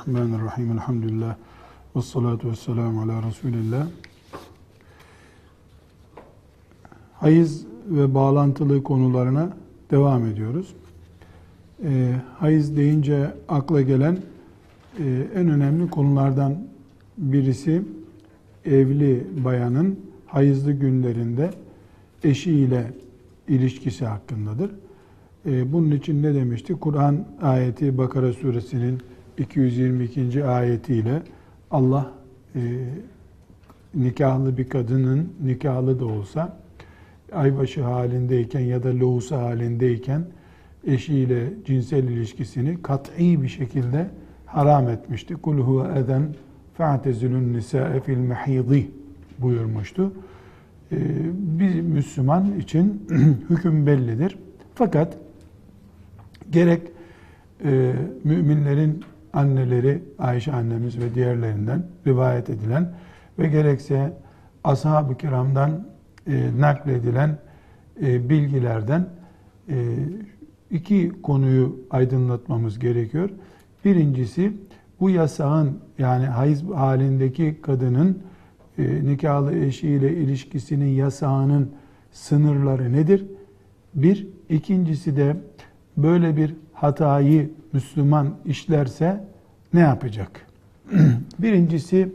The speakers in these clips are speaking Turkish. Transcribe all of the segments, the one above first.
Bismillahirrahmanirrahim. Elhamdülillah. Ve salatu ve selamu ala Resulillah. Hayız ve bağlantılı konularına devam ediyoruz. E, hayız deyince akla gelen e, en önemli konulardan birisi evli bayanın hayızlı günlerinde eşiyle ilişkisi hakkındadır. E, bunun için ne demişti? Kur'an ayeti Bakara suresinin 222. ayetiyle Allah e, nikahlı bir kadının nikahlı da olsa aybaşı halindeyken ya da lohusa halindeyken eşiyle cinsel ilişkisini kat'i bir şekilde haram etmişti. Kul huve eden fe'tezilun nisa'e fil mehidi buyurmuştu. Ee, bir Müslüman için hüküm bellidir. Fakat gerek e, müminlerin anneleri Ayşe annemiz ve diğerlerinden rivayet edilen ve gerekse ashab-ı kiramdan e, nakledilen e, bilgilerden e, iki konuyu aydınlatmamız gerekiyor. Birincisi bu yasağın yani hayız halindeki kadının e, nikahlı eşiyle ilişkisinin yasağının sınırları nedir? Bir. ikincisi de böyle bir hatayı Müslüman işlerse ne yapacak? Birincisi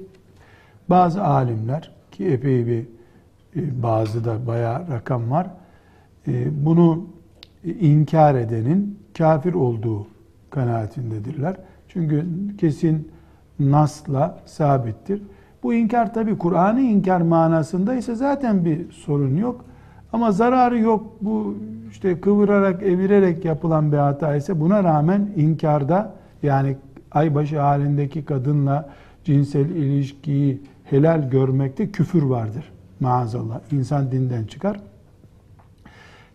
bazı alimler ki epey bir e, bazı da bayağı rakam var. E, bunu inkar edenin kafir olduğu kanaatindedirler. Çünkü kesin nasla sabittir. Bu inkar tabi Kur'an'ı inkar manasında ise zaten bir sorun yok. Ama zararı yok. Bu işte kıvırarak, evirerek yapılan bir hata ise buna rağmen inkarda yani aybaşı halindeki kadınla cinsel ilişkiyi helal görmekte küfür vardır. Maazallah. İnsan dinden çıkar.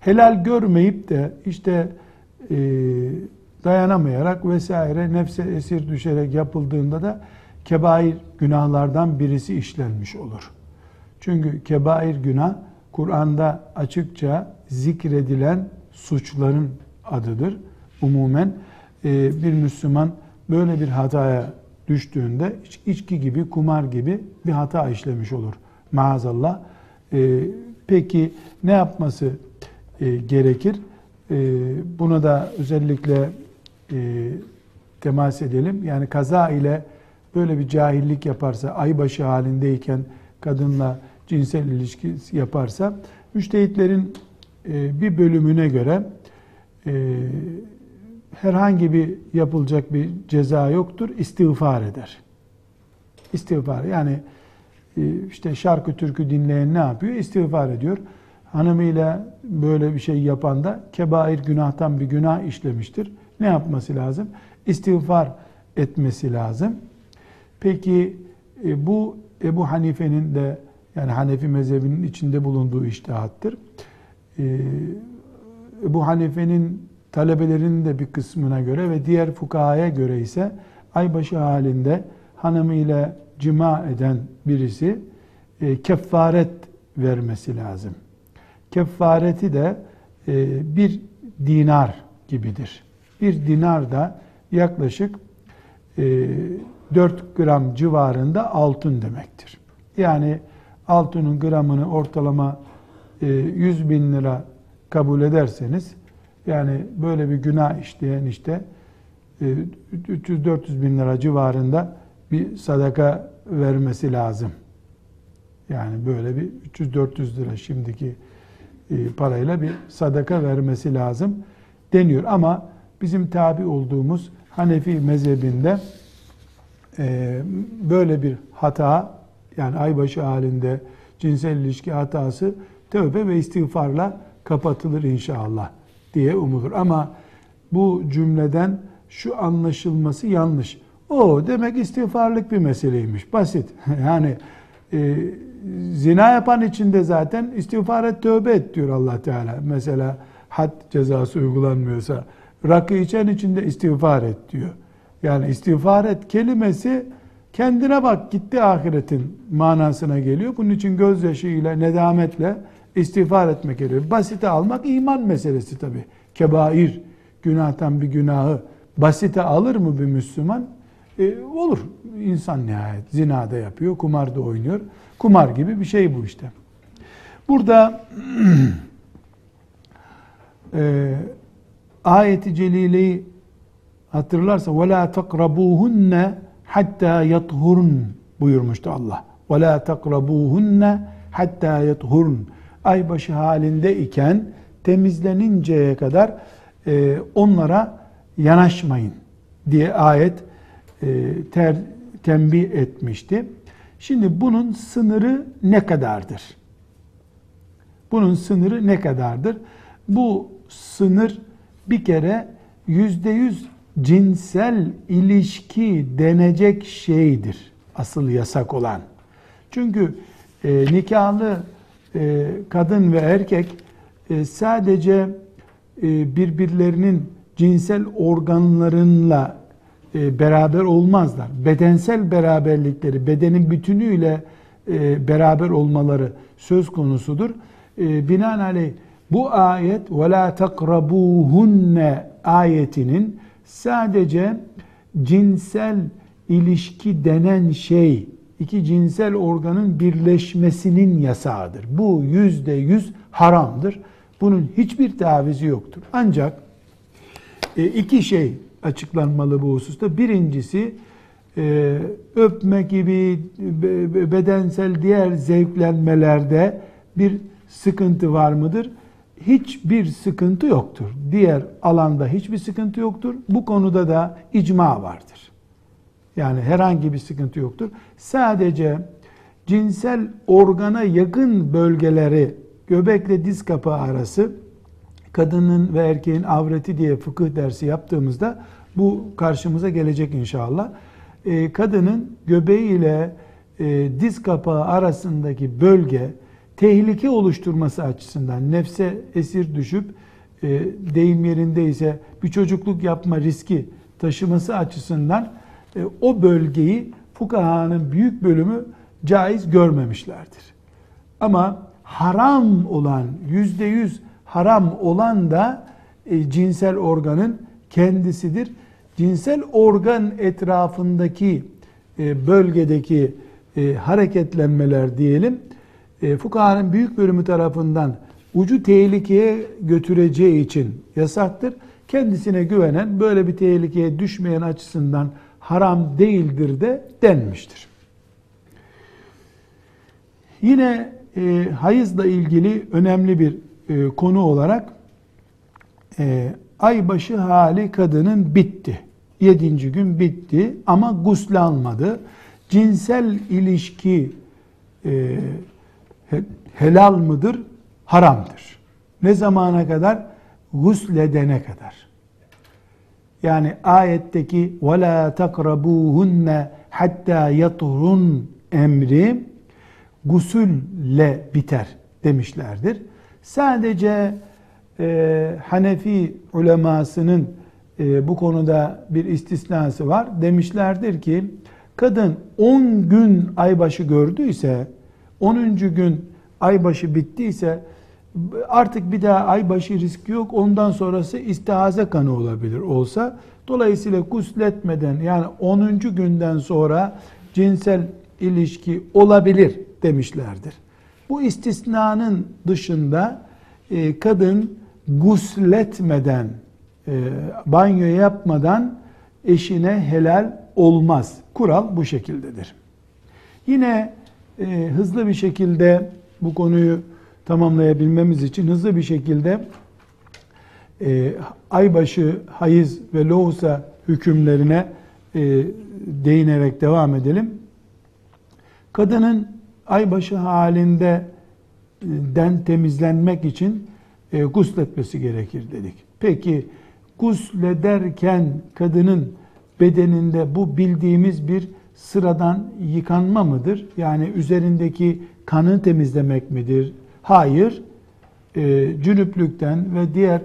Helal görmeyip de işte e, dayanamayarak vesaire nefse esir düşerek yapıldığında da kebair günahlardan birisi işlenmiş olur. Çünkü kebair günah Kur'an'da açıkça zikredilen suçların adıdır. Umumen e, bir Müslüman böyle bir hataya düştüğünde içki gibi, kumar gibi bir hata işlemiş olur. Maazallah. E, peki ne yapması e, gerekir? Buna da özellikle temas edelim. Yani kaza ile böyle bir cahillik yaparsa, aybaşı halindeyken kadınla cinsel ilişki yaparsa, müştehitlerin bir bölümüne göre herhangi bir yapılacak bir ceza yoktur. İstiğfar eder. İstiğfar yani e, işte şarkı türkü dinleyen ne yapıyor? İstiğfar ediyor. Hanımıyla böyle bir şey yapan da kebair günahtan bir günah işlemiştir. Ne yapması lazım? İstiğfar etmesi lazım. Peki e, bu Ebu Hanife'nin de yani Hanefi mezhebinin içinde bulunduğu iştihattır. E, Ebu Hanife'nin talebelerinin de bir kısmına göre ve diğer fukahaya göre ise aybaşı halinde hanımıyla cima eden birisi e, kefaret vermesi lazım. Kefareti de e, bir dinar gibidir. Bir dinar da yaklaşık e, 4 gram civarında altın demektir. Yani altının gramını ortalama e, 100 bin lira kabul ederseniz yani böyle bir günah işleyen işte 300-400 e, bin lira civarında bir sadaka vermesi lazım. Yani böyle bir 300-400 lira şimdiki e, parayla bir sadaka vermesi lazım deniyor. Ama bizim tabi olduğumuz Hanefi mezhebinde e, böyle bir hata yani aybaşı halinde cinsel ilişki hatası tövbe ve istiğfarla kapatılır inşallah diye umulur. Ama bu cümleden şu anlaşılması yanlış. O demek istiğfarlık bir meseleymiş. Basit. yani e, zina yapan içinde zaten istiğfar et, tövbe et diyor allah Teala. Mesela had cezası uygulanmıyorsa rakı içen içinde istiğfar et diyor. Yani istiğfar et kelimesi kendine bak gitti ahiretin manasına geliyor. Bunun için gözyaşıyla, nedametle istiğfar etmek gerekiyor. Basite almak iman meselesi tabi. Kebair, günahtan bir günahı basite alır mı bir Müslüman? E, olur. İnsan nihayet zinada yapıyor, kumarda oynuyor. Kumar gibi bir şey bu işte. Burada e, ayeti celileyi hatırlarsa وَلَا تَقْرَبُوهُنَّ hatta yathurun buyurmuştu Allah. Ve la takrabuhunne hatta yathurun. Aybaşı halinde iken temizleninceye kadar e, onlara yanaşmayın diye ayet e, ter, tembih etmişti. Şimdi bunun sınırı ne kadardır? Bunun sınırı ne kadardır? Bu sınır bir kere yüzde yüz cinsel ilişki denecek şeydir. Asıl yasak olan. Çünkü e, nikahlı e, kadın ve erkek e, sadece e, birbirlerinin cinsel organlarınla e, beraber olmazlar. Bedensel beraberlikleri, bedenin bütünüyle e, beraber olmaları söz konusudur. E, binaenaleyh bu ayet وَلَا تَقْرَبُوهُنَّ ayetinin sadece cinsel ilişki denen şey, iki cinsel organın birleşmesinin yasağıdır. Bu yüzde yüz haramdır. Bunun hiçbir tavizi yoktur. Ancak e, iki şey açıklanmalı bu hususta. Birincisi e, öpme gibi bedensel diğer zevklenmelerde bir sıkıntı var mıdır? Hiçbir sıkıntı yoktur. Diğer alanda hiçbir sıkıntı yoktur. Bu konuda da icma vardır. Yani herhangi bir sıkıntı yoktur. Sadece cinsel organa yakın bölgeleri göbekle diz kapağı arası kadının ve erkeğin avreti diye fıkıh dersi yaptığımızda bu karşımıza gelecek inşallah. Ee, kadının göbeği ile e, diz kapağı arasındaki bölge tehlike oluşturması açısından nefse esir düşüp e, deyim yerindeyse bir çocukluk yapma riski taşıması açısından e, o bölgeyi fukahanın büyük bölümü caiz görmemişlerdir. Ama haram olan yüzde yüz haram olan da e, cinsel organın kendisidir. Cinsel organ etrafındaki e, bölgedeki e, hareketlenmeler diyelim e, fukahanın büyük bölümü tarafından ucu tehlikeye götüreceği için yasaktır. Kendisine güvenen böyle bir tehlikeye düşmeyen açısından haram değildir de denmiştir. Yine e, hayızla ilgili önemli bir e, konu olarak e, aybaşı hali kadının bitti. Yedinci gün bitti ama gusle almadı. Cinsel ilişki e, helal mıdır? Haramdır. Ne zamana kadar? Gusledene kadar. Yani ayetteki وَلَا تَقْرَبُوهُنَّ hatta yaturun emri gusülle biter demişlerdir. Sadece e, Hanefi ulemasının e, bu konuda bir istisnası var. Demişlerdir ki kadın 10 gün aybaşı gördüyse 10. gün aybaşı bittiyse artık bir daha aybaşı riski yok. Ondan sonrası istihaze kanı olabilir olsa. Dolayısıyla gusletmeden yani 10. günden sonra cinsel ilişki olabilir demişlerdir. Bu istisnanın dışında e, kadın gusletmeden, e, banyo yapmadan eşine helal olmaz. Kural bu şekildedir. Yine e, hızlı bir şekilde bu konuyu tamamlayabilmemiz için hızlı bir şekilde e, aybaşı, hayız ve lohusa hükümlerine e, değinerek devam edelim. Kadının aybaşı halinde e, den temizlenmek için e, gusletmesi gerekir dedik. Peki guslederken kadının bedeninde bu bildiğimiz bir sıradan yıkanma mıdır? Yani üzerindeki kanı temizlemek midir? Hayır. E, cünüplükten ve diğer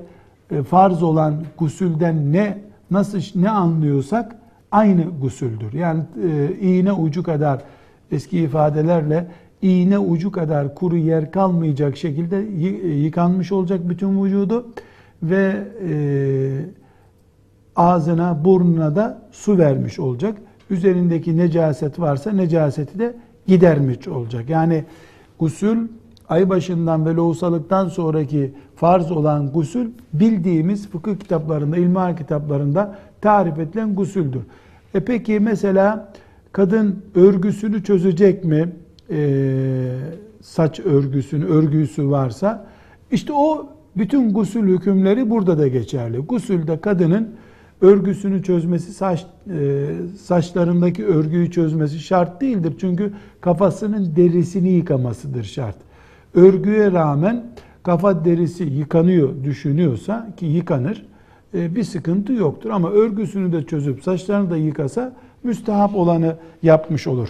e, farz olan gusülden ne nasıl ne anlıyorsak aynı gusüldür. Yani e, iğne ucu kadar eski ifadelerle iğne ucu kadar kuru yer kalmayacak şekilde yıkanmış olacak bütün vücudu ve e, ağzına burnuna da su vermiş olacak. Üzerindeki necaset varsa necaseti de gidermiş olacak. Yani gusül ay başından ve lohusalıktan sonraki farz olan gusül bildiğimiz fıkıh kitaplarında, ilmihal kitaplarında tarif edilen gusüldür. E peki mesela kadın örgüsünü çözecek mi? Ee, saç örgüsünü, örgüsü varsa işte o bütün gusül hükümleri burada da geçerli. Gusülde kadının örgüsünü çözmesi, saç, e, saçlarındaki örgüyü çözmesi şart değildir. Çünkü kafasının derisini yıkamasıdır şart. Örgüye rağmen kafa derisi yıkanıyor düşünüyorsa ki yıkanır e, bir sıkıntı yoktur. Ama örgüsünü de çözüp saçlarını da yıkasa müstehap olanı yapmış olur.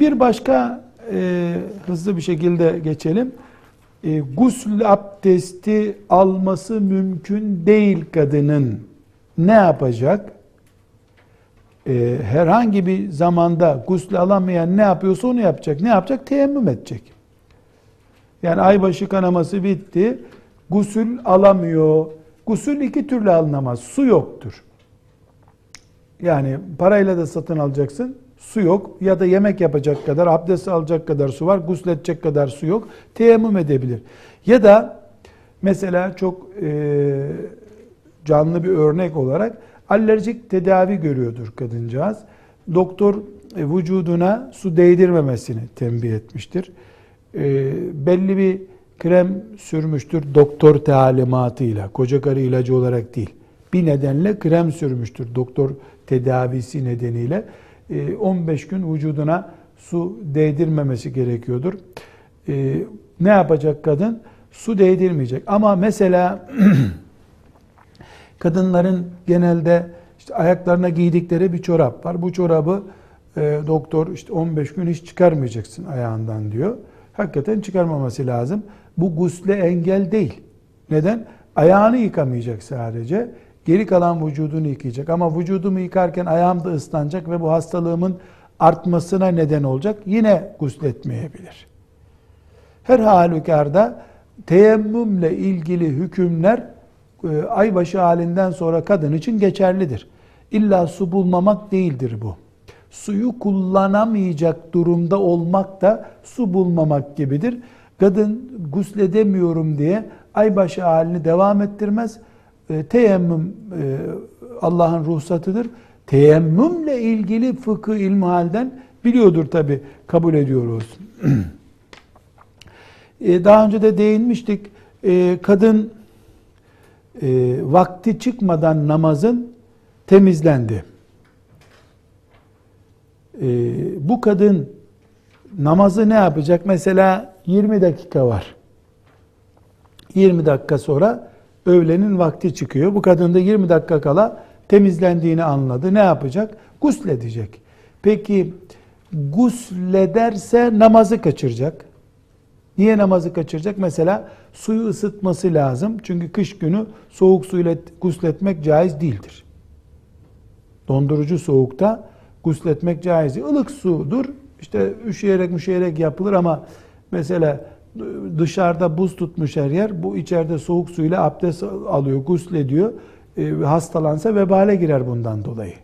Bir başka e, hızlı bir şekilde geçelim. E, gusül abdesti alması mümkün değil kadının. Ne yapacak? E, herhangi bir zamanda gusül alamayan ne yapıyorsa onu yapacak. Ne yapacak? Teyemmüm edecek. Yani aybaşı kanaması bitti. Gusül alamıyor. Gusül iki türlü alınamaz. Su yoktur. Yani parayla da satın alacaksın. Su yok. Ya da yemek yapacak kadar, abdest alacak kadar su var. Gusledecek kadar su yok. Teyemmüm edebilir. Ya da mesela çok e, canlı bir örnek olarak alerjik tedavi görüyordur kadıncağız. Doktor e, vücuduna su değdirmemesini tembih etmiştir. E, belli bir krem sürmüştür doktor talimatıyla, koca karı ilacı olarak değil. Bir nedenle krem sürmüştür doktor tedavisi nedeniyle. 15 e, gün vücuduna su değdirmemesi gerekiyordur. Ne yapacak kadın? Su değdirmeyecek. Ama mesela kadınların genelde işte ayaklarına giydikleri bir çorap var. Bu çorabı e, doktor işte 15 gün hiç çıkarmayacaksın ayağından diyor. Hakikaten çıkarmaması lazım. Bu gusle engel değil. Neden? Ayağını yıkamayacak sadece. Geri kalan vücudunu yıkayacak. Ama vücudumu yıkarken ayağım da ıslanacak ve bu hastalığımın artmasına neden olacak. Yine gusletmeyebilir. Her halükarda teyemmümle ilgili hükümler aybaşı halinden sonra kadın için geçerlidir. İlla su bulmamak değildir bu. Suyu kullanamayacak durumda olmak da su bulmamak gibidir. Kadın gusledemiyorum diye aybaşı halini devam ettirmez. E, teyemmüm e, Allah'ın ruhsatıdır. Teyemmümle ilgili fıkıh ilmihalden biliyordur tabi kabul ediyoruz. e, daha önce de değinmiştik. E, kadın e, vakti çıkmadan namazın temizlendi. E, bu kadın namazı ne yapacak? Mesela 20 dakika var. 20 dakika sonra öğlenin vakti çıkıyor. Bu kadın da 20 dakika kala temizlendiğini anladı. Ne yapacak? Gusledecek. Peki guslederse namazı kaçıracak. Niye namazı kaçıracak? Mesela suyu ısıtması lazım. Çünkü kış günü soğuk suyla gusletmek caiz değildir. Dondurucu soğukta gusletmek caiz değil. Ilık sudur. İşte üşüyerek müşeyerek yapılır ama mesela dışarıda buz tutmuş her yer. Bu içeride soğuk suyla abdest alıyor, guslediyor. E, hastalansa vebale girer bundan dolayı.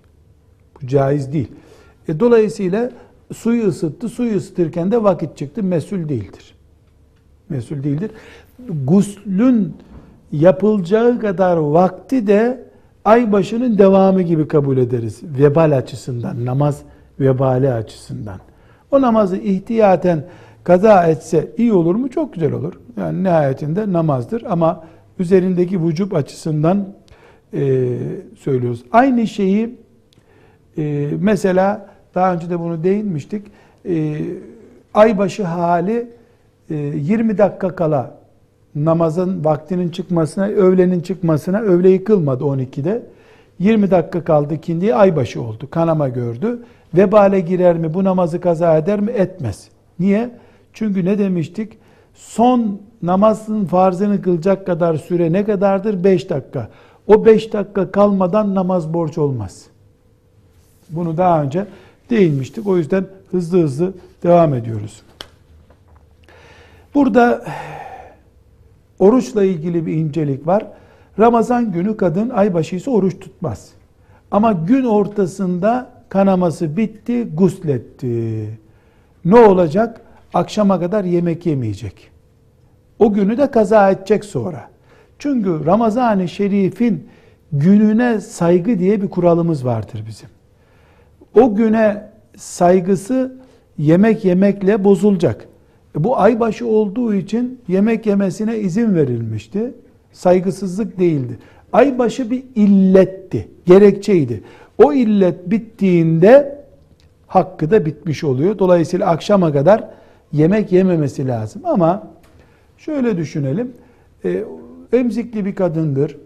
Bu caiz değil. E, dolayısıyla suyu ısıttı. Suyu ısıtırken de vakit çıktı. Mesul değildir. Mesul değildir. Guslün yapılacağı kadar vakti de ay başının devamı gibi kabul ederiz. Vebal açısından, namaz vebali açısından. O namazı ihtiyaten kaza etse iyi olur mu? Çok güzel olur. Yani nihayetinde namazdır ama üzerindeki vücub açısından e, söylüyoruz. Aynı şeyi e, mesela daha önce de bunu değinmiştik. E, aybaşı hali 20 dakika kala namazın vaktinin çıkmasına, öğlenin çıkmasına, öğle yıkılmadı 12'de. 20 dakika kaldı kindiye aybaşı oldu. Kanama gördü. Vebale girer mi? Bu namazı kaza eder mi? Etmez. Niye? Çünkü ne demiştik? Son namazın farzını kılacak kadar süre ne kadardır? 5 dakika. O 5 dakika kalmadan namaz borç olmaz. Bunu daha önce değinmiştik. O yüzden hızlı hızlı devam ediyoruz. Burada oruçla ilgili bir incelik var. Ramazan günü kadın aybaşı ise oruç tutmaz. Ama gün ortasında kanaması bitti, gusletti. Ne olacak? Akşama kadar yemek yemeyecek. O günü de kaza edecek sonra. Çünkü Ramazan-ı Şerif'in gününe saygı diye bir kuralımız vardır bizim. O güne saygısı yemek yemekle bozulacak. E bu aybaşı olduğu için yemek yemesine izin verilmişti. Saygısızlık değildi. Aybaşı bir illetti, gerekçeydi. O illet bittiğinde hakkı da bitmiş oluyor. Dolayısıyla akşama kadar yemek yememesi lazım. Ama şöyle düşünelim. E, emzikli bir kadındır.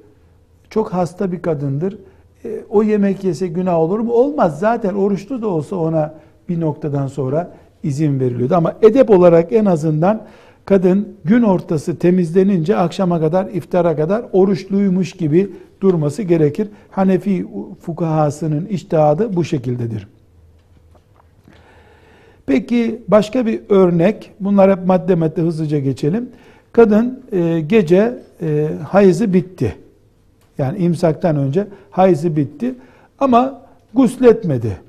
Çok hasta bir kadındır. E, o yemek yese günah olur mu? Olmaz. Zaten oruçlu da olsa ona bir noktadan sonra izin veriliyordu. Ama edep olarak en azından kadın gün ortası temizlenince akşama kadar, iftara kadar oruçluymuş gibi durması gerekir. Hanefi fukahasının iştihadı bu şekildedir. Peki başka bir örnek, bunlar hep madde madde hızlıca geçelim. Kadın e, gece e, hayızı bitti. Yani imsaktan önce hayızı bitti ama gusletmedi.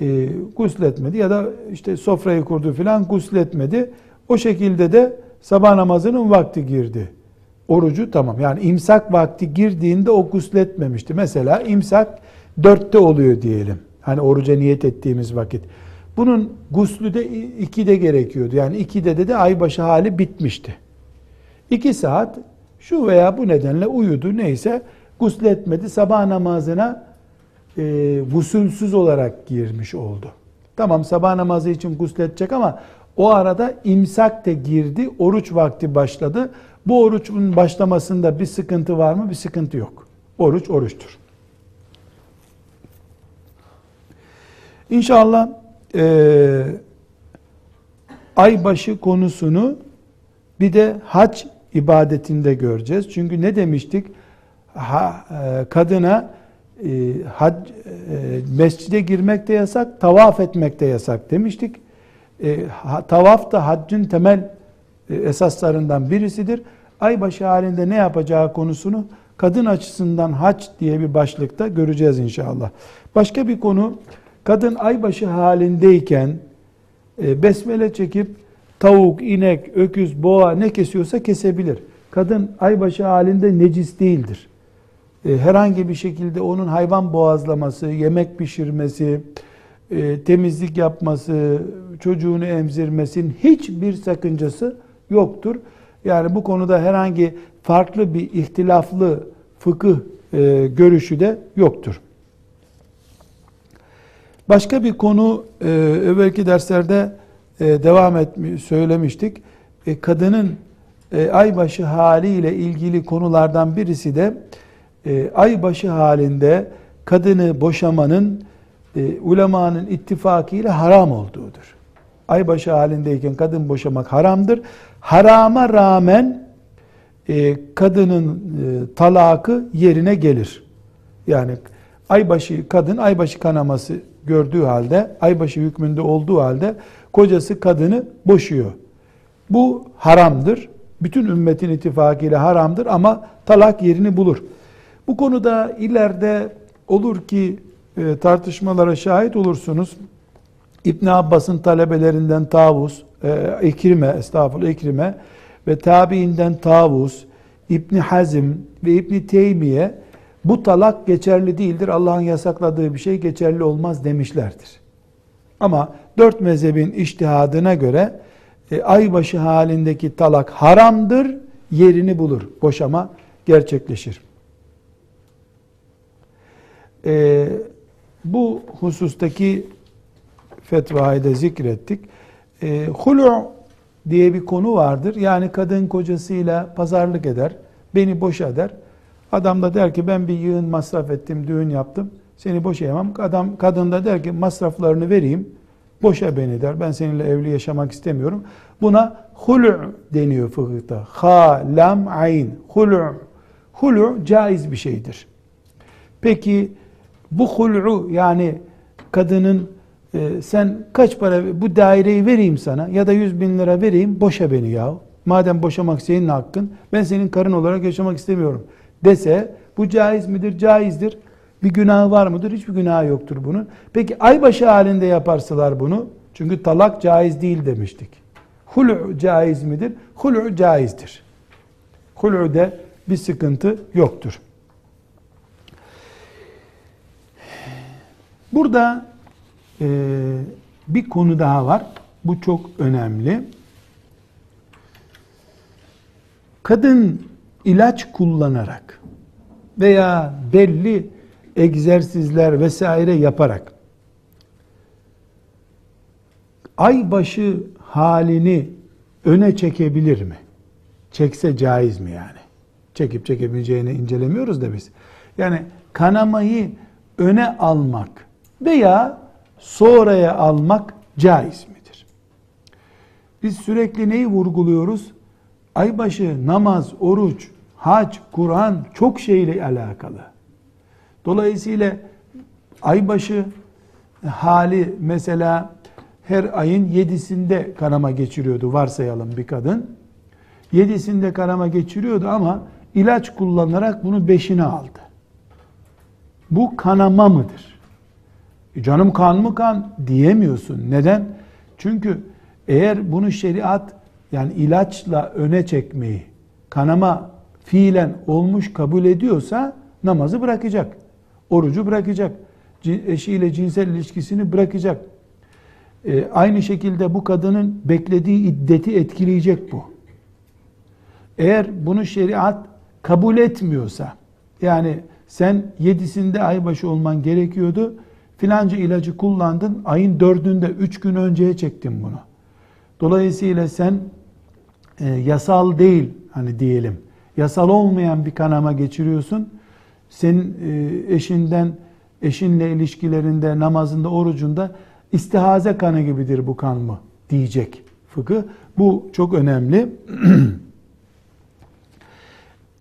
E, gusletmedi ya da işte sofrayı kurdu filan gusletmedi. O şekilde de sabah namazının vakti girdi. Orucu tamam. Yani imsak vakti girdiğinde o gusletmemişti. Mesela imsak dörtte oluyor diyelim. Hani oruca niyet ettiğimiz vakit. Bunun guslü de ikide gerekiyordu. Yani ikide de de aybaşı hali bitmişti. İki saat şu veya bu nedenle uyudu neyse gusletmedi. Sabah namazına e, gusülsüz olarak girmiş oldu. Tamam sabah namazı için gusledecek ama o arada imsak da girdi, oruç vakti başladı. Bu orucun başlamasında bir sıkıntı var mı? Bir sıkıntı yok. Oruç oruçtur. İnşallah e, aybaşı konusunu bir de hac ibadetinde göreceğiz. Çünkü ne demiştik? Ha, e, kadına e, hac, e, mescide girmek de yasak, tavaf etmek de yasak demiştik. E, ha, tavaf da haccın temel e, esaslarından birisidir. Aybaşı halinde ne yapacağı konusunu kadın açısından hac diye bir başlıkta göreceğiz inşallah. Başka bir konu kadın aybaşı halindeyken e, besmele çekip tavuk, inek, öküz, boğa ne kesiyorsa kesebilir. Kadın aybaşı halinde necis değildir. E, herhangi bir şekilde onun hayvan boğazlaması, yemek pişirmesi, e, temizlik yapması, çocuğunu emzirmesinin hiçbir sakıncası yoktur. Yani bu konuda herhangi farklı bir ihtilaflı fıkıh e, görüşü de yoktur. Başka bir konu e, evvelki derslerde devam etmiş söylemiştik. Kadının e, aybaşı haliyle ilgili konulardan birisi de e, aybaşı halinde kadını boşamanın e, ulemanın ittifakıyla haram olduğudur. Aybaşı halindeyken kadın boşamak haramdır. Harama rağmen e, kadının e, talakı yerine gelir. Yani aybaşı kadın aybaşı kanaması gördüğü halde, aybaşı hükmünde olduğu halde kocası kadını boşuyor. Bu haramdır. Bütün ümmetin ittifakıyla haramdır ama talak yerini bulur. Bu konuda ileride olur ki e, tartışmalara şahit olursunuz. İbn Abbas'ın talebelerinden Tavus, e, İkrime, estağfurullah İkrime ve tabiinden Tavus, İbn Hazm ve İbn Teymiye bu talak geçerli değildir. Allah'ın yasakladığı bir şey geçerli olmaz demişlerdir. Ama dört mezhebin iştihadına göre e, aybaşı halindeki talak haramdır, yerini bulur. Boşama gerçekleşir. E, bu husustaki fetvayı da zikrettik. E, hulu diye bir konu vardır. Yani kadın kocasıyla pazarlık eder, beni boşa der. Adam da der ki ben bir yığın masraf ettim, düğün yaptım. Seni boşayamam. Adam kadın da der ki masraflarını vereyim. Boşa beni der. Ben seninle evli yaşamak istemiyorum. Buna hulu deniyor fıkıhta. Ha, lam, ayn. Hulu. Hulu caiz bir şeydir. Peki bu hulu yani kadının e, sen kaç para bu daireyi vereyim sana ya da yüz bin lira vereyim boşa beni ya. Madem boşamak senin hakkın ben senin karın olarak yaşamak istemiyorum dese bu caiz midir? Caizdir. Bir günahı var mıdır? Hiçbir günahı yoktur bunun. Peki aybaşı halinde yaparsalar bunu, çünkü talak caiz değil demiştik. Hul'u caiz midir? Hul'u caizdir. Hul'u'de bir sıkıntı yoktur. Burada e, bir konu daha var. Bu çok önemli. Kadın ilaç kullanarak veya belli egzersizler vesaire yaparak aybaşı halini öne çekebilir mi? Çekse caiz mi yani? Çekip çekebileceğini incelemiyoruz da biz. Yani kanamayı öne almak veya sonraya almak caiz midir? Biz sürekli neyi vurguluyoruz? Aybaşı, namaz, oruç, hac, Kur'an çok şeyle alakalı. Dolayısıyla aybaşı hali mesela her ayın yedisinde kanama geçiriyordu varsayalım bir kadın. Yedisinde kanama geçiriyordu ama ilaç kullanarak bunu beşine aldı. Bu kanama mıdır? Canım kan mı kan diyemiyorsun. Neden? Çünkü eğer bunu şeriat yani ilaçla öne çekmeyi kanama fiilen olmuş kabul ediyorsa namazı bırakacak. Orucu bırakacak. Eşiyle cinsel ilişkisini bırakacak. E, aynı şekilde bu kadının beklediği iddeti etkileyecek bu. Eğer bunu şeriat kabul etmiyorsa, yani sen yedisinde aybaşı olman gerekiyordu, filanca ilacı kullandın, ayın dördünde, üç gün önceye çektin bunu. Dolayısıyla sen e, yasal değil, hani diyelim, yasal olmayan bir kanama geçiriyorsun, senin e, eşinden, eşinle ilişkilerinde, namazında, orucunda istihaze kanı gibidir bu kan mı diyecek fıkıh. Bu çok önemli.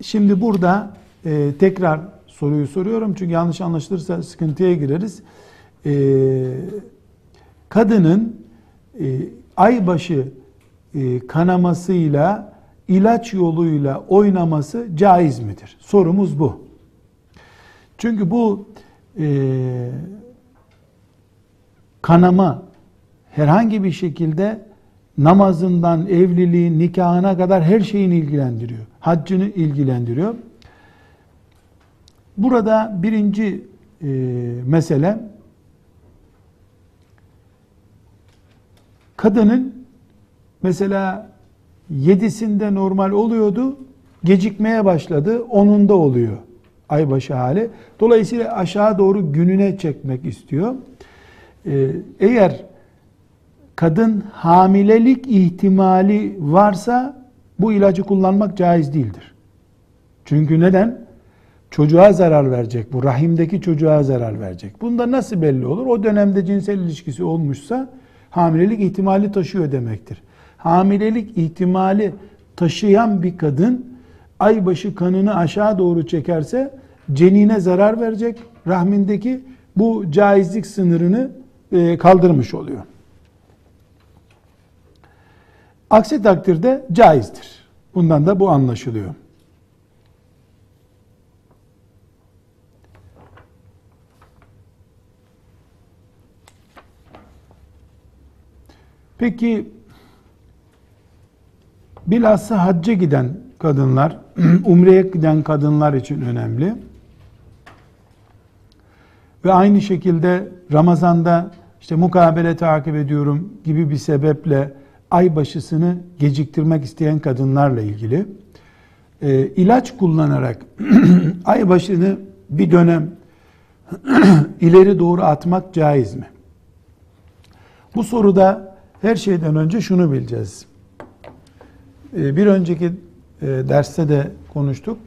Şimdi burada e, tekrar soruyu soruyorum çünkü yanlış anlaşılırsa sıkıntıya gireriz. E, kadının e, aybaşı e, kanamasıyla ilaç yoluyla oynaması caiz midir? Sorumuz bu. Çünkü bu e, kanama herhangi bir şekilde namazından evliliğin, nikahına kadar her şeyini ilgilendiriyor. Haccını ilgilendiriyor. Burada birinci e, mesele kadının mesela yedisinde normal oluyordu, gecikmeye başladı, onunda oluyor aybaşı hali. Dolayısıyla aşağı doğru gününe çekmek istiyor. Ee, eğer kadın hamilelik ihtimali varsa bu ilacı kullanmak caiz değildir. Çünkü neden? Çocuğa zarar verecek bu. Rahimdeki çocuğa zarar verecek. Bunda nasıl belli olur? O dönemde cinsel ilişkisi olmuşsa hamilelik ihtimali taşıyor demektir. Hamilelik ihtimali taşıyan bir kadın aybaşı kanını aşağı doğru çekerse cenine zarar verecek. Rahmindeki bu caizlik sınırını e, kaldırmış oluyor. Aksi takdirde caizdir. Bundan da bu anlaşılıyor. Peki bilhassa hacca giden kadınlar, umreye giden kadınlar için önemli. Ve aynı şekilde Ramazan'da işte mukabele takip ediyorum gibi bir sebeple ay başısını geciktirmek isteyen kadınlarla ilgili e, ilaç kullanarak ay başını bir dönem ileri doğru atmak caiz mi? Bu soruda her şeyden önce şunu bileceğiz. E, bir önceki e, derste de konuştuk.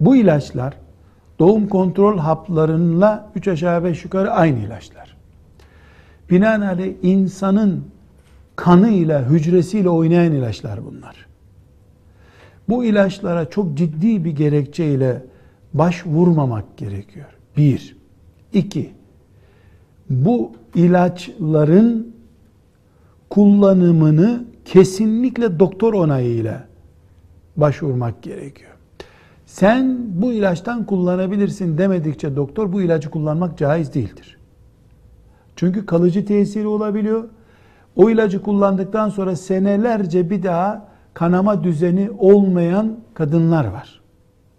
Bu ilaçlar doğum kontrol haplarıyla 3 aşağı 5 yukarı aynı ilaçlar. Binaenaleyh insanın kanıyla, hücresiyle oynayan ilaçlar bunlar. Bu ilaçlara çok ciddi bir gerekçeyle başvurmamak gerekiyor. Bir. iki. Bu ilaçların kullanımını kesinlikle doktor onayıyla başvurmak gerekiyor. Sen bu ilaçtan kullanabilirsin demedikçe doktor bu ilacı kullanmak caiz değildir. Çünkü kalıcı tesiri olabiliyor. O ilacı kullandıktan sonra senelerce bir daha kanama düzeni olmayan kadınlar var.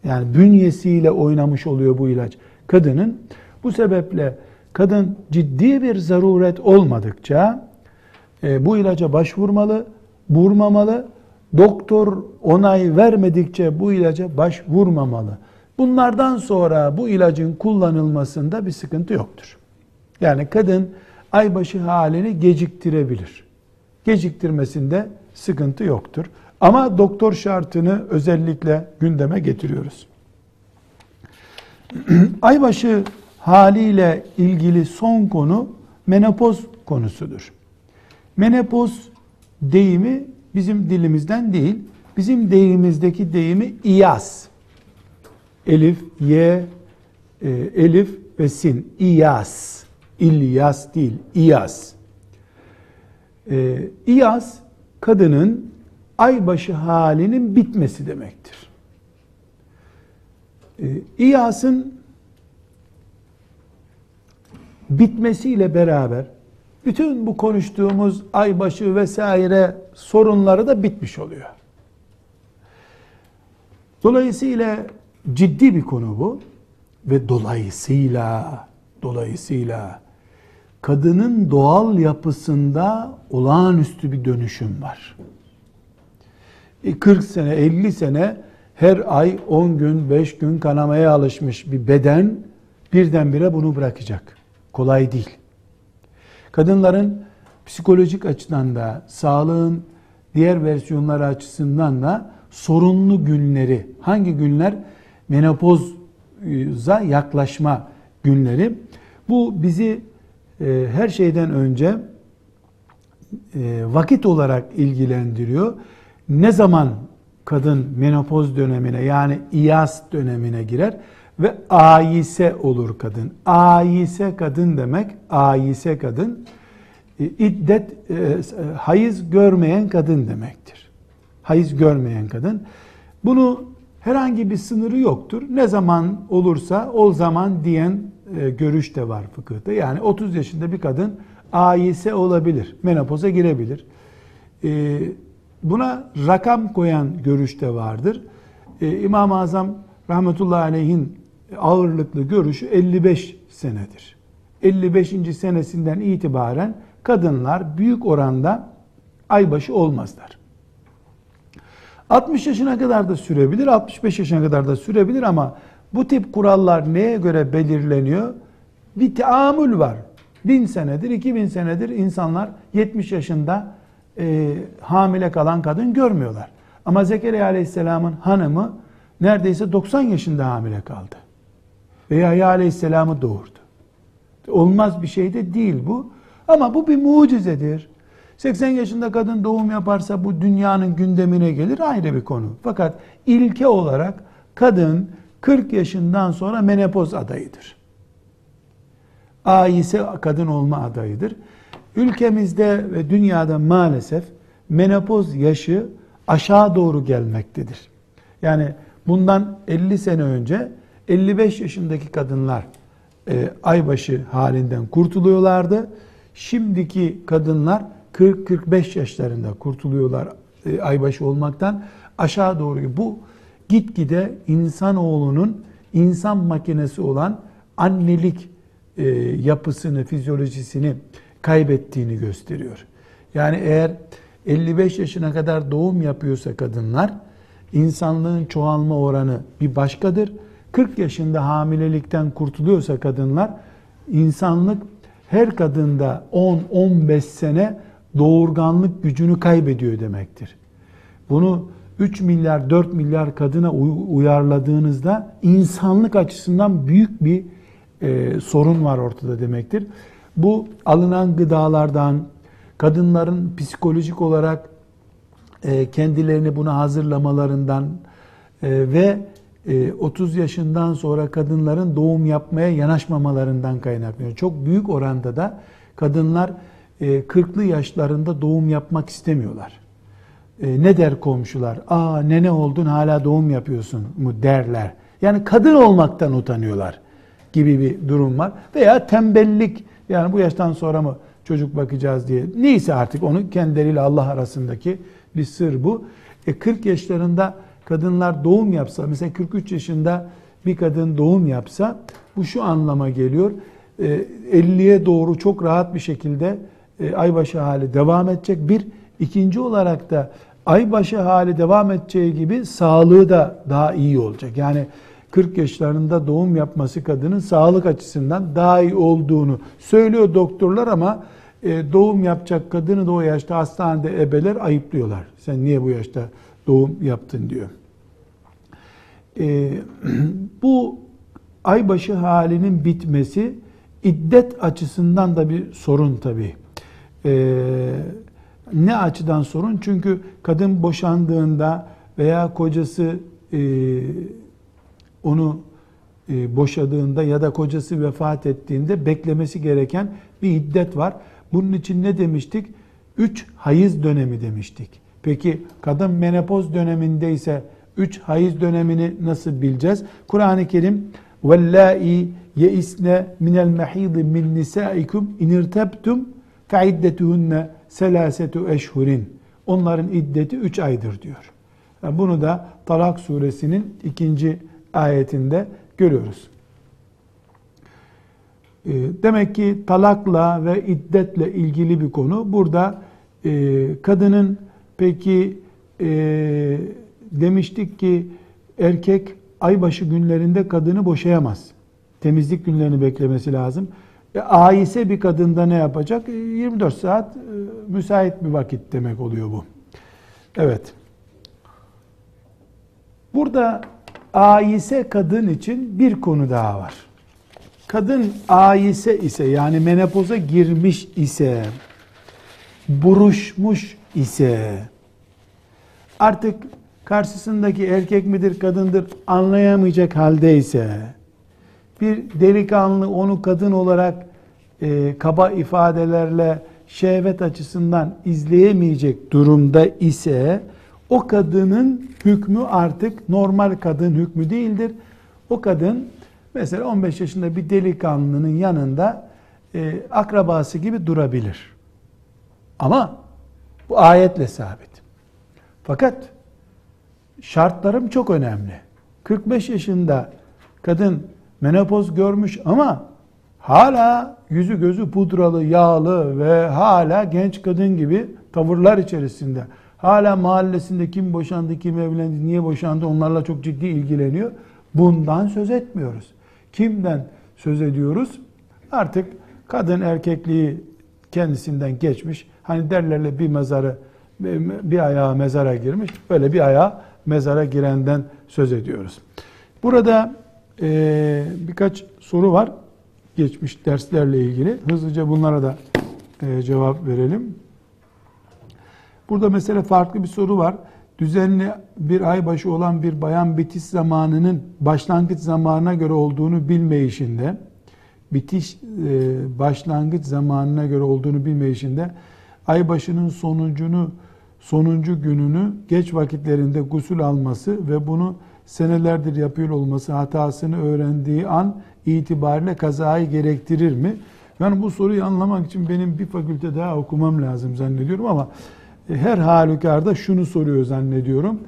Yani bünyesiyle oynamış oluyor bu ilaç kadının. Bu sebeple kadın ciddi bir zaruret olmadıkça e, bu ilaca başvurmalı, vurmamalı. Doktor onay vermedikçe bu ilaca başvurmamalı. Bunlardan sonra bu ilacın kullanılmasında bir sıkıntı yoktur. Yani kadın aybaşı halini geciktirebilir. Geciktirmesinde sıkıntı yoktur. Ama doktor şartını özellikle gündeme getiriyoruz. aybaşı haliyle ilgili son konu menopoz konusudur. Menopoz deyimi bizim dilimizden değil, bizim deyimimizdeki deyimi iyas. Elif, ye, e, elif ve sin. İyas. İlyas değil, iyas. E, iyas, kadının aybaşı halinin bitmesi demektir. E, İyas'ın bitmesiyle beraber bütün bu konuştuğumuz aybaşı vesaire sorunları da bitmiş oluyor. Dolayısıyla ciddi bir konu bu ve dolayısıyla dolayısıyla kadının doğal yapısında olağanüstü bir dönüşüm var. 40 e, sene, 50 sene her ay 10 gün, 5 gün kanamaya alışmış bir beden birdenbire bunu bırakacak. Kolay değil. Kadınların psikolojik açıdan da, sağlığın diğer versiyonları açısından da sorunlu günleri, hangi günler? Menopoza yaklaşma günleri. Bu bizi e, her şeyden önce e, vakit olarak ilgilendiriyor. Ne zaman kadın menopoz dönemine yani iyas dönemine girer ve ayise olur kadın. Ayise kadın demek, ayise kadın e, iddet e, hayız görmeyen kadın demektir. Hayız görmeyen kadın. Bunu herhangi bir sınırı yoktur. Ne zaman olursa o zaman diyen e, görüş de var fıkıhta. Yani 30 yaşında bir kadın ayise olabilir. Menopoza girebilir. Buna rakam koyan görüş de vardır. İmam-ı Azam rahmetullahi aleyhin ağırlıklı görüşü 55 senedir. 55. senesinden itibaren kadınlar büyük oranda aybaşı olmazlar. 60 yaşına kadar da sürebilir, 65 yaşına kadar da sürebilir ama bu tip kurallar neye göre belirleniyor? Bir teamül var. Bin senedir, 2000 senedir insanlar 70 yaşında e, hamile kalan kadın görmüyorlar. Ama Zekeriya Aleyhisselam'ın hanımı neredeyse 90 yaşında hamile kaldı ve Yahya Aleyhisselam'ı doğurdu. Olmaz bir şey de değil bu. Ama bu bir mucizedir. 80 yaşında kadın doğum yaparsa bu dünyanın gündemine gelir ayrı bir konu. Fakat ilke olarak kadın 40 yaşından sonra menopoz adayıdır. A ise kadın olma adayıdır. Ülkemizde ve dünyada maalesef menopoz yaşı aşağı doğru gelmektedir. Yani bundan 50 sene önce 55 yaşındaki kadınlar e, aybaşı halinden kurtuluyorlardı. Şimdiki kadınlar 40-45 yaşlarında kurtuluyorlar e, aybaşı olmaktan aşağı doğru. Bu gitgide insanoğlunun insan makinesi olan annelik e, yapısını, fizyolojisini kaybettiğini gösteriyor. Yani eğer 55 yaşına kadar doğum yapıyorsa kadınlar, insanlığın çoğalma oranı bir başkadır. 40 yaşında hamilelikten kurtuluyorsa kadınlar insanlık her kadında 10-15 sene doğurganlık gücünü kaybediyor demektir. Bunu 3 milyar 4 milyar kadına uyarladığınızda insanlık açısından büyük bir e, sorun var ortada demektir. Bu alınan gıdalardan, kadınların psikolojik olarak e, kendilerini buna hazırlamalarından e, ve 30 e, yaşından sonra kadınların doğum yapmaya yanaşmamalarından kaynaklanıyor. Çok büyük oranda da kadınlar 40'lı e, yaşlarında doğum yapmak istemiyorlar. E, ne der komşular? Aa nene oldun hala doğum yapıyorsun mu derler. Yani kadın olmaktan utanıyorlar gibi bir durum var. Veya tembellik yani bu yaştan sonra mı çocuk bakacağız diye. Neyse artık onu kendileriyle Allah arasındaki bir sır bu. E 40 yaşlarında kadınlar doğum yapsa mesela 43 yaşında bir kadın doğum yapsa bu şu anlama geliyor. 50'ye e, doğru çok rahat bir şekilde e, aybaşı hali devam edecek. Bir, ikinci olarak da aybaşı hali devam edeceği gibi sağlığı da daha iyi olacak. Yani 40 yaşlarında doğum yapması kadının sağlık açısından daha iyi olduğunu söylüyor doktorlar ama e, doğum yapacak kadını da o yaşta hastanede ebeler ayıplıyorlar. Sen niye bu yaşta doğum yaptın diyor. Bu aybaşı halinin bitmesi iddet açısından da bir sorun tabii. Ee, ne açıdan sorun? Çünkü kadın boşandığında veya kocası e, onu e, boşadığında ya da kocası vefat ettiğinde beklemesi gereken bir iddet var. Bunun için ne demiştik? Üç hayız dönemi demiştik. Peki kadın menopoz dönemindeyse üç hayız dönemini nasıl bileceğiz? Kur'an-ı Kerim وَاللّٰئِ يَئِسْنَ مِنَ الْمَحِيضِ مِنْ نِسَائِكُمْ اِنْ اِرْتَبْتُمْ فَعِدَّتُهُنَّ سَلَاسَةُ eşhurin. Onların iddeti üç aydır diyor. Yani bunu da Talak suresinin ikinci ayetinde görüyoruz. Ee, demek ki talakla ve iddetle ilgili bir konu. Burada e, kadının peki e, demiştik ki erkek aybaşı günlerinde kadını boşayamaz. Temizlik günlerini beklemesi lazım. E, aise bir kadında ne yapacak? E, 24 saat e, müsait bir vakit demek oluyor bu. Evet. Burada aise kadın için bir konu daha var. Kadın aise ise yani menopoza girmiş ise, buruşmuş ise, artık karşısındaki erkek midir kadındır anlayamayacak haldeyse, bir delikanlı onu kadın olarak e, kaba ifadelerle şehvet açısından izleyemeyecek durumda ise o kadının hükmü artık normal kadın hükmü değildir. O kadın mesela 15 yaşında bir delikanlının yanında e, akrabası gibi durabilir. Ama bu ayetle sabit. Fakat şartlarım çok önemli. 45 yaşında kadın menopoz görmüş ama hala yüzü gözü pudralı, yağlı ve hala genç kadın gibi tavırlar içerisinde. Hala mahallesinde kim boşandı, kim evlendi, niye boşandı onlarla çok ciddi ilgileniyor. Bundan söz etmiyoruz. Kimden söz ediyoruz? Artık kadın erkekliği kendisinden geçmiş. Hani derlerle bir mezarı bir ayağı mezara girmiş. Böyle bir ayağı mezara girenden söz ediyoruz. Burada e, birkaç soru var geçmiş derslerle ilgili. Hızlıca bunlara da e, cevap verelim. Burada mesela farklı bir soru var. Düzenli bir ay başı olan bir bayan bitiş zamanının başlangıç zamanına göre olduğunu bilmeyişinde, bitiş e, başlangıç zamanına göre olduğunu bilmeyişinde ay başının sonuncunu sonuncu gününü geç vakitlerinde gusül alması ve bunu senelerdir yapıyor olması hatasını öğrendiği an itibariyle kazayı gerektirir mi? Yani bu soruyu anlamak için benim bir fakülte daha okumam lazım zannediyorum ama e, her halükarda şunu soruyor zannediyorum.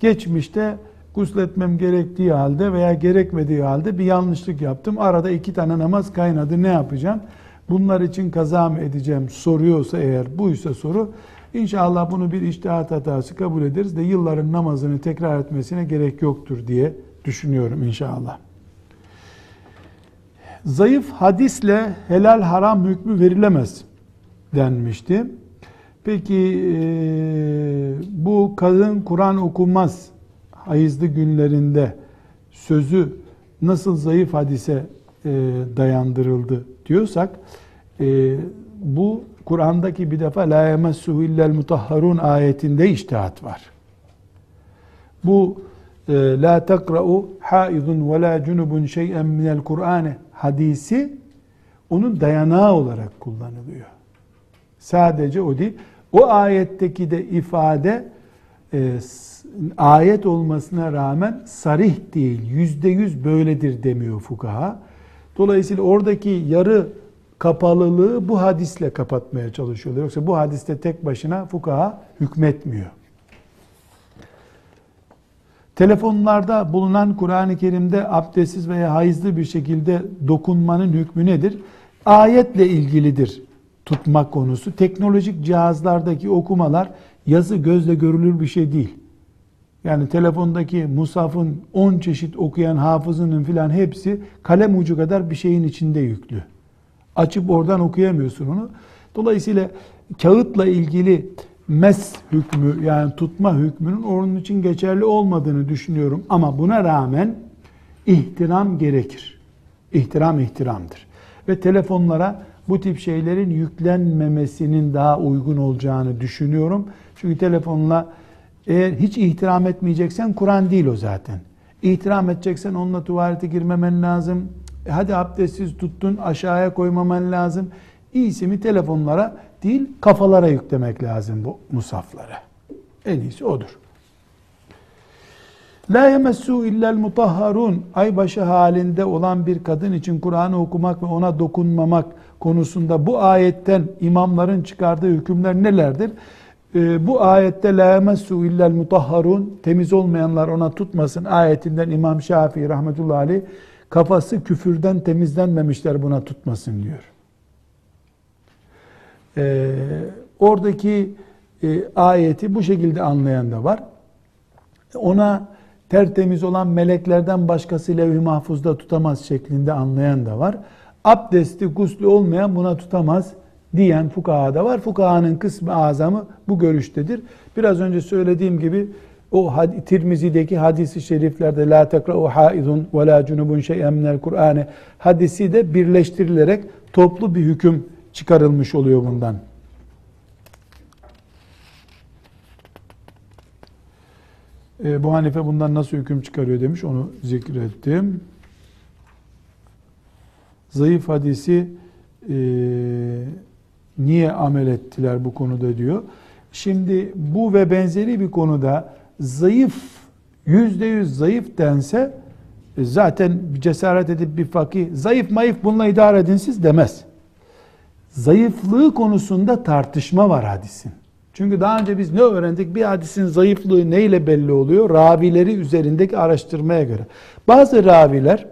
Geçmişte gusletmem gerektiği halde veya gerekmediği halde bir yanlışlık yaptım. Arada iki tane namaz kaynadı ne yapacağım? Bunlar için kaza mı edeceğim soruyorsa eğer buysa soru İnşallah bunu bir iştihat hatası kabul ederiz de yılların namazını tekrar etmesine gerek yoktur diye düşünüyorum inşallah. Zayıf hadisle helal haram hükmü verilemez denmişti. Peki bu kadın Kur'an okumaz hayızlı günlerinde sözü nasıl zayıf hadise dayandırıldı diyorsak bu Kur'an'daki bir defa la yemessuhu illel mutahharun ayetinde iştihat var. Bu e, la takra'u haizun ve la cunubun şey'en minel Kur'ane hadisi onun dayanağı olarak kullanılıyor. Sadece o değil. O ayetteki de ifade e, ayet olmasına rağmen sarih değil, yüzde yüz böyledir demiyor fukaha. Dolayısıyla oradaki yarı kapalılığı bu hadisle kapatmaya çalışıyorlar. Yoksa bu hadiste tek başına fukaha hükmetmiyor. Telefonlarda bulunan Kur'an-ı Kerim'de abdestsiz veya hayızlı bir şekilde dokunmanın hükmü nedir? Ayetle ilgilidir tutma konusu. Teknolojik cihazlardaki okumalar yazı gözle görülür bir şey değil. Yani telefondaki musafın 10 çeşit okuyan hafızının filan hepsi kalem ucu kadar bir şeyin içinde yüklü. Açıp oradan okuyamıyorsun onu. Dolayısıyla kağıtla ilgili mes hükmü yani tutma hükmünün onun için geçerli olmadığını düşünüyorum. Ama buna rağmen ihtiram gerekir. İhtiram ihtiramdır. Ve telefonlara bu tip şeylerin yüklenmemesinin daha uygun olacağını düşünüyorum. Çünkü telefonla eğer hiç ihtiram etmeyeceksen Kur'an değil o zaten. İhtiram edeceksen onunla tuvalete girmemen lazım. E hadi abdestsiz tuttun aşağıya koymaman lazım. İyisi mi telefonlara değil kafalara yüklemek lazım bu musaflara. En iyisi odur. La yemessu illel mutahharun aybaşı halinde olan bir kadın için Kur'an'ı okumak ve ona dokunmamak konusunda bu ayetten imamların çıkardığı hükümler nelerdir? Ee, bu ayette la yemessu illel mutahharun temiz olmayanlar ona tutmasın ayetinden İmam Şafii rahmetullahi aleyh kafası küfürden temizlenmemişler buna tutmasın diyor. Ee, oradaki e, ayeti bu şekilde anlayan da var. Ona tertemiz olan meleklerden başkası levh-i mahfuzda tutamaz şeklinde anlayan da var. Abdesti, guslü olmayan buna tutamaz diyen fukaha da var. Fukahanın kısmı azamı bu görüştedir. Biraz önce söylediğim gibi o had- Tirmizi'deki hadisi şeriflerde la tekra'u haizun ve la cunubun şey'en minel Kur'ane hadisi de birleştirilerek toplu bir hüküm çıkarılmış oluyor bundan. E, bu Hanife bundan nasıl hüküm çıkarıyor demiş onu zikrettim. Zayıf hadisi e, niye amel ettiler bu konuda diyor. Şimdi bu ve benzeri bir konuda zayıf yüzde yüz zayıf dense e, zaten cesaret edip bir fakih zayıf mayıf bununla idare edin siz demez. Zayıflığı konusunda tartışma var hadisin. Çünkü daha önce biz ne öğrendik? Bir hadisin zayıflığı neyle belli oluyor? Ravileri üzerindeki araştırmaya göre. Bazı raviler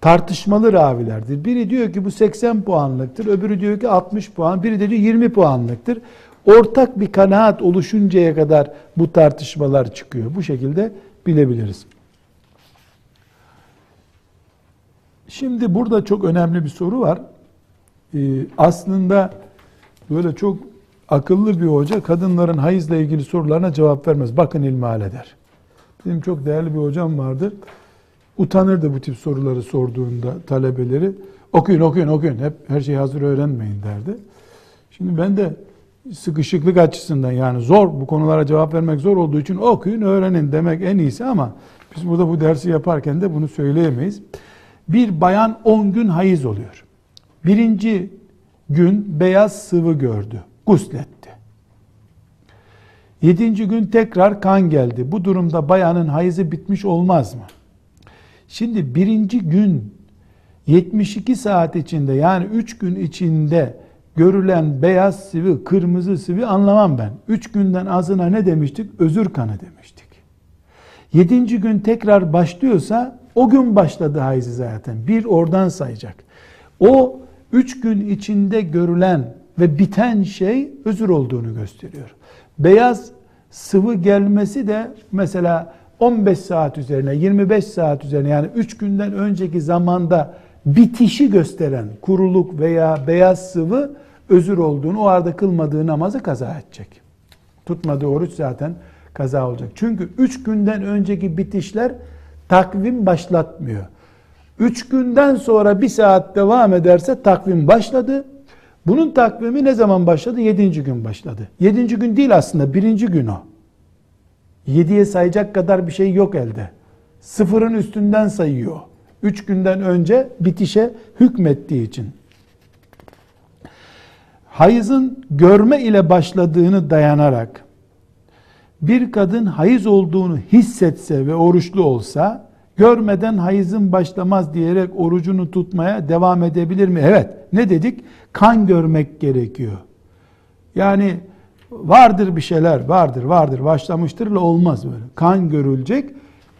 tartışmalı ravilerdir. Biri diyor ki bu 80 puanlıktır, öbürü diyor ki 60 puan, biri de diyor 20 puanlıktır. Ortak bir kanaat oluşuncaya kadar bu tartışmalar çıkıyor. Bu şekilde bilebiliriz. Şimdi burada çok önemli bir soru var. Ee, aslında böyle çok akıllı bir hoca kadınların hayızla ilgili sorularına cevap vermez. Bakın ilmihal eder. Benim çok değerli bir hocam vardı. Utanırdı bu tip soruları sorduğunda talebeleri. Okuyun okuyun okuyun. Hep her şeyi hazır öğrenmeyin derdi. Şimdi ben de sıkışıklık açısından yani zor bu konulara cevap vermek zor olduğu için okuyun öğrenin demek en iyisi ama biz burada bu dersi yaparken de bunu söyleyemeyiz. Bir bayan 10 gün hayız oluyor. Birinci gün beyaz sıvı gördü. Gusletti. Yedinci gün tekrar kan geldi. Bu durumda bayanın hayızı bitmiş olmaz mı? Şimdi birinci gün 72 saat içinde yani 3 gün içinde görülen beyaz sıvı, kırmızı sıvı anlamam ben. 3 günden azına ne demiştik? Özür kanı demiştik. 7. gün tekrar başlıyorsa o gün başladı hayızı zaten. Bir oradan sayacak. O 3 gün içinde görülen ve biten şey özür olduğunu gösteriyor. Beyaz sıvı gelmesi de mesela 15 saat üzerine 25 saat üzerine yani 3 günden önceki zamanda bitişi gösteren kuruluk veya beyaz sıvı özür olduğunu o arada kılmadığı namazı kaza edecek. Tutmadığı oruç zaten kaza olacak. Çünkü 3 günden önceki bitişler takvim başlatmıyor. 3 günden sonra bir saat devam ederse takvim başladı. Bunun takvimi ne zaman başladı? 7. gün başladı. 7. gün değil aslında 1. gün o. 7'ye sayacak kadar bir şey yok elde. Sıfırın üstünden sayıyor. 3 günden önce bitişe hükmettiği için. Hayızın görme ile başladığını dayanarak Bir kadın hayız olduğunu hissetse ve oruçlu olsa görmeden hayızın başlamaz diyerek orucunu tutmaya devam edebilir mi? Evet. Ne dedik? Kan görmek gerekiyor. Yani vardır bir şeyler, vardır, vardır, başlamıştırla olmaz böyle. Kan görülecek,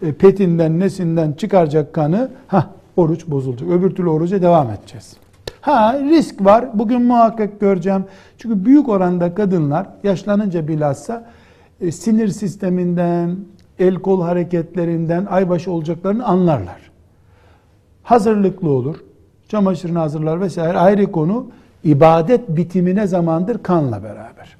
e, petinden, nesinden çıkaracak kanı, ha oruç bozulacak. Öbür türlü oruca devam edeceğiz. Ha risk var. Bugün muhakkak göreceğim. Çünkü büyük oranda kadınlar yaşlanınca bilhassa e, sinir sisteminden, el kol hareketlerinden aybaşı olacaklarını anlarlar. Hazırlıklı olur. Çamaşırını hazırlar vesaire ayrı konu. ibadet bitimine zamandır kanla beraber.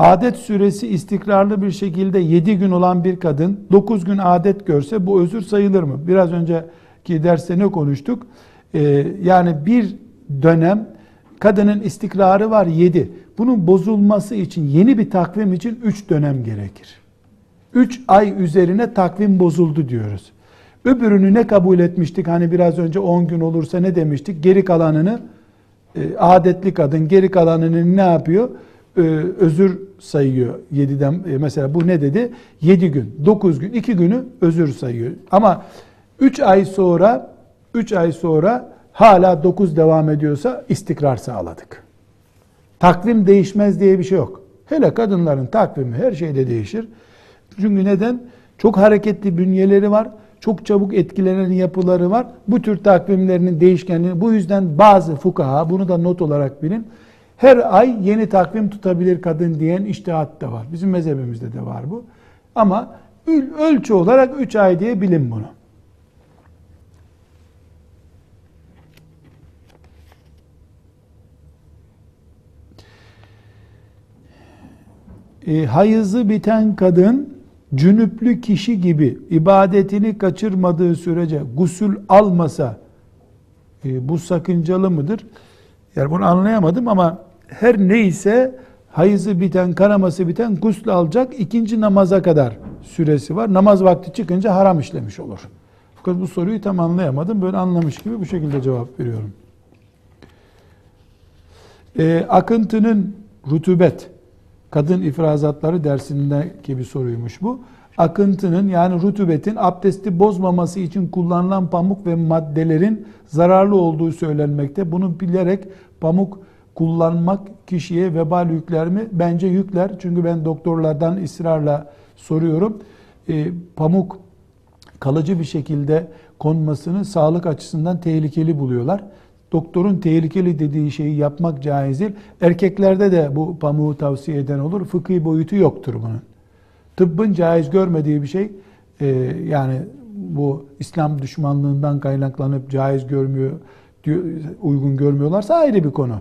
Adet süresi istikrarlı bir şekilde 7 gün olan bir kadın 9 gün adet görse bu özür sayılır mı? Biraz önceki derste ne konuştuk? Ee, yani bir dönem kadının istikrarı var 7. Bunun bozulması için yeni bir takvim için 3 dönem gerekir. 3 ay üzerine takvim bozuldu diyoruz. Öbürünü ne kabul etmiştik? Hani biraz önce 10 gün olursa ne demiştik? Geri kalanını e, adetli kadın geri kalanını ne yapıyor? E, özür sayıyor 7'den e, mesela bu ne dedi? 7 gün, 9 gün, 2 günü özür sayıyor. Ama 3 ay sonra 3 ay sonra hala 9 devam ediyorsa istikrar sağladık. Takvim değişmez diye bir şey yok. Hele kadınların takvimi her şeyde değişir. Çünkü neden? Çok hareketli bünyeleri var. Çok çabuk etkilenen yapıları var. Bu tür takvimlerinin değişkenliği. Bu yüzden bazı fukaha, bunu da not olarak bilin, her ay yeni takvim tutabilir kadın diyen iştihat da var. Bizim mezhebimizde de var bu. Ama ölçü olarak 3 ay diye bilin bunu. E, hayızı biten kadın cünüplü kişi gibi ibadetini kaçırmadığı sürece gusül almasa e, bu sakıncalı mıdır? Yani bunu anlayamadım ama her neyse hayızı biten, kanaması biten gusül alacak ikinci namaza kadar süresi var. Namaz vakti çıkınca haram işlemiş olur. Fakat bu soruyu tam anlayamadım. Böyle anlamış gibi bu şekilde cevap veriyorum. E, akıntının rutubet, kadın ifrazatları dersindeki bir soruymuş bu. Akıntının yani rutubetin abdesti bozmaması için kullanılan pamuk ve maddelerin zararlı olduğu söylenmekte. Bunu bilerek pamuk kullanmak kişiye vebal yükler mi? Bence yükler. Çünkü ben doktorlardan ısrarla soruyorum. E, pamuk kalıcı bir şekilde konmasını sağlık açısından tehlikeli buluyorlar. Doktorun tehlikeli dediği şeyi yapmak caiz değil. Erkeklerde de bu pamuğu tavsiye eden olur. Fıkhi boyutu yoktur bunun. Tıbbın caiz görmediği bir şey e, yani bu İslam düşmanlığından kaynaklanıp caiz görmüyor, uygun görmüyorlarsa ayrı bir konu.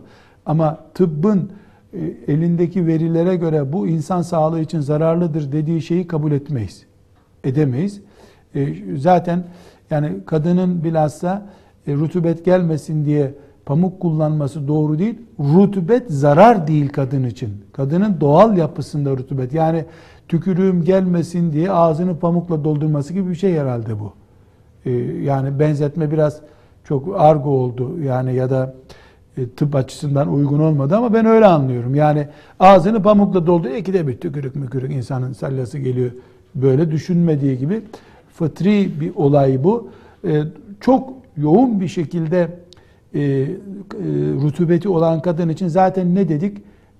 Ama tıbbın e, elindeki verilere göre bu insan sağlığı için zararlıdır dediği şeyi kabul etmeyiz. Edemeyiz. E, zaten yani kadının bilhassa e, rutubet gelmesin diye pamuk kullanması doğru değil. Rutubet zarar değil kadın için. Kadının doğal yapısında rutubet. Yani tükürüğüm gelmesin diye ağzını pamukla doldurması gibi bir şey herhalde bu. Yani benzetme biraz çok argo oldu. Yani ya da tıp açısından uygun olmadı ama ben öyle anlıyorum. Yani ağzını pamukla doldu. İkide bir tükürük mükürük insanın sallası geliyor. Böyle düşünmediği gibi fıtri bir olay bu. Ee, çok yoğun bir şekilde e, e, rutubeti olan kadın için zaten ne dedik?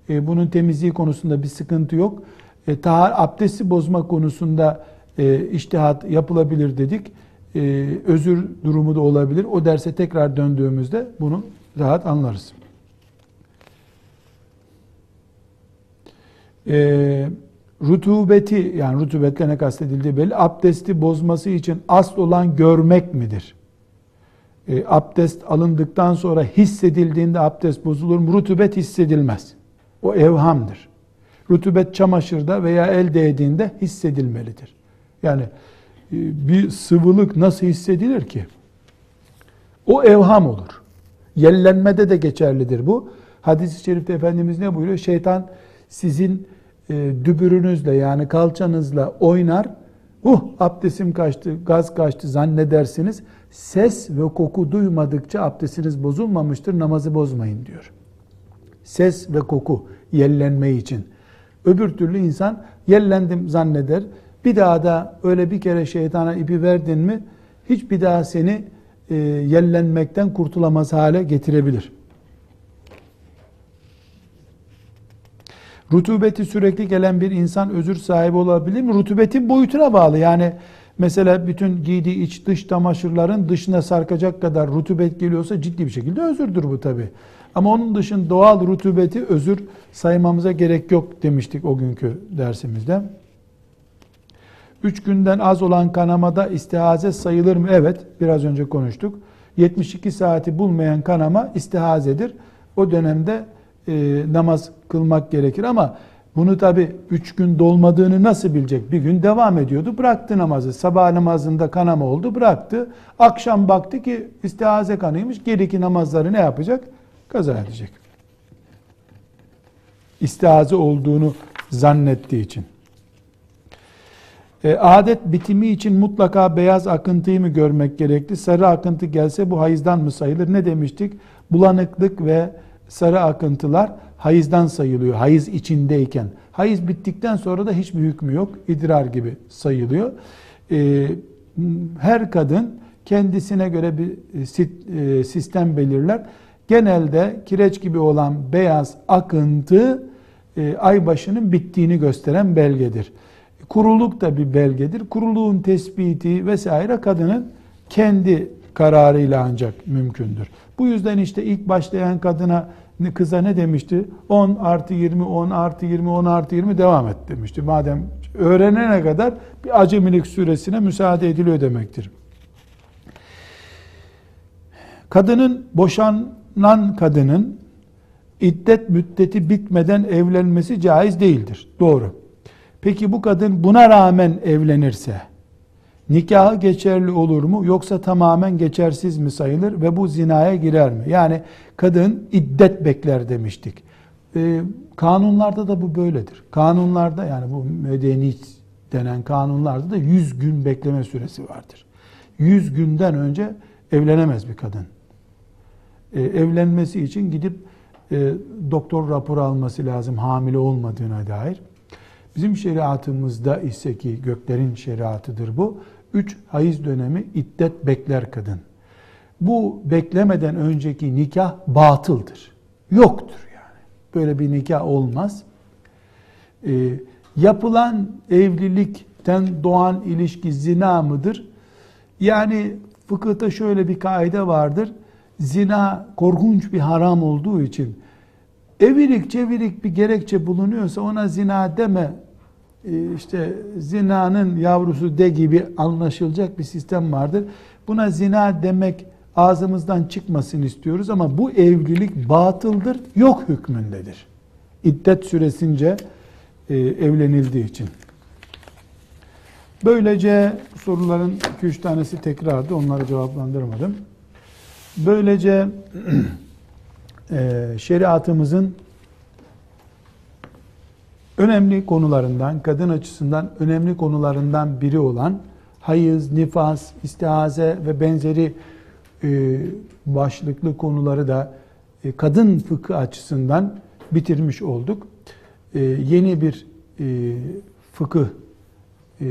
E, bunun temizliği konusunda bir sıkıntı yok. E, tahar abdesti bozma konusunda e, iştihat yapılabilir dedik. E, özür durumu da olabilir. O derse tekrar döndüğümüzde bunu rahat anlarız. E, rutubeti yani rutubetle ne kastedildiği belli. Abdesti bozması için asıl olan görmek midir? E, abdest alındıktan sonra hissedildiğinde abdest bozulur mu? Rutubet hissedilmez. O evhamdır. Rutubet çamaşırda veya el değdiğinde hissedilmelidir. Yani e, bir sıvılık nasıl hissedilir ki? O evham olur. Yellenmede de geçerlidir bu. Hadis-i şerifte Efendimiz ne buyuruyor? Şeytan sizin e, dübürünüzle yani kalçanızla oynar. Uh abdestim kaçtı, gaz kaçtı zannedersiniz. Ses ve koku duymadıkça abdestiniz bozulmamıştır, namazı bozmayın diyor. Ses ve koku yellenme için. Öbür türlü insan yellendim zanneder. Bir daha da öyle bir kere şeytana ipi verdin mi hiç bir daha seni e, yellenmekten kurtulamaz hale getirebilir. Rutubeti sürekli gelen bir insan özür sahibi olabilir mi? Rutubetin boyutuna bağlı. Yani mesela bütün giydiği iç dış çamaşırların dışına sarkacak kadar rutubet geliyorsa ciddi bir şekilde özürdür bu tabi. Ama onun dışında doğal rutubeti özür saymamıza gerek yok demiştik o günkü dersimizde. Üç günden az olan kanamada istihaze sayılır mı? Evet, biraz önce konuştuk. 72 saati bulmayan kanama istihazedir. O dönemde e, namaz kılmak gerekir ama bunu tabi üç gün dolmadığını nasıl bilecek? Bir gün devam ediyordu. Bıraktı namazı. Sabah namazında kanama oldu. Bıraktı. Akşam baktı ki istihaze kanıymış. Geriki namazları ne yapacak? Kaza edecek. İstihaze olduğunu zannettiği için. E, adet bitimi için mutlaka beyaz akıntıyı mı görmek gerekli? Sarı akıntı gelse bu hayızdan mı sayılır? Ne demiştik? Bulanıklık ve sarı akıntılar hayızdan sayılıyor. Hayız içindeyken. Hayız bittikten sonra da hiçbir hükmü yok. İdrar gibi sayılıyor. E, her kadın kendisine göre bir e, sistem belirler. Genelde kireç gibi olan beyaz akıntı e, ay başının bittiğini gösteren belgedir. Kuruluk da bir belgedir. Kuruluğun tespiti vesaire kadının kendi kararıyla ancak mümkündür. Bu yüzden işte ilk başlayan kadına kıza ne demişti? 10 artı 20, 10 artı 20, 10 artı 20 devam et demişti. Madem öğrenene kadar bir acemilik süresine müsaade ediliyor demektir. Kadının boşanan kadının iddet müddeti bitmeden evlenmesi caiz değildir. Doğru. Peki bu kadın buna rağmen evlenirse nikahı geçerli olur mu yoksa tamamen geçersiz mi sayılır ve bu zinaya girer mi? Yani kadın iddet bekler demiştik. Ee, kanunlarda da bu böyledir. Kanunlarda yani bu medeni denen kanunlarda da 100 gün bekleme süresi vardır. 100 günden önce evlenemez bir kadın. Ee, evlenmesi için gidip e, doktor raporu alması lazım hamile olmadığına dair. Bizim şeriatımızda ise ki göklerin şeriatıdır bu. Üç hayız dönemi iddet bekler kadın. Bu beklemeden önceki nikah batıldır. Yoktur yani. Böyle bir nikah olmaz. Ee, yapılan evlilikten doğan ilişki zina mıdır? Yani fıkıhta şöyle bir kaide vardır. Zina korkunç bir haram olduğu için evirik çevirik bir gerekçe bulunuyorsa ona zina deme işte zinanın yavrusu de gibi anlaşılacak bir sistem vardır. Buna zina demek ağzımızdan çıkmasın istiyoruz ama bu evlilik batıldır, yok hükmündedir. İddet süresince e, evlenildiği için. Böylece soruların 2-3 tanesi tekrardı, onları cevaplandırmadım. Böylece e, şeriatımızın önemli konularından, kadın açısından önemli konularından biri olan hayız, nifas, istihaze ve benzeri e, başlıklı konuları da e, kadın fıkı açısından bitirmiş olduk. E, yeni bir e, fıkıh e,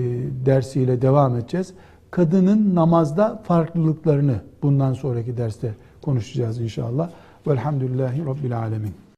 dersiyle devam edeceğiz. Kadının namazda farklılıklarını bundan sonraki derste konuşacağız inşallah. Velhamdülillahi Rabbil Alemin.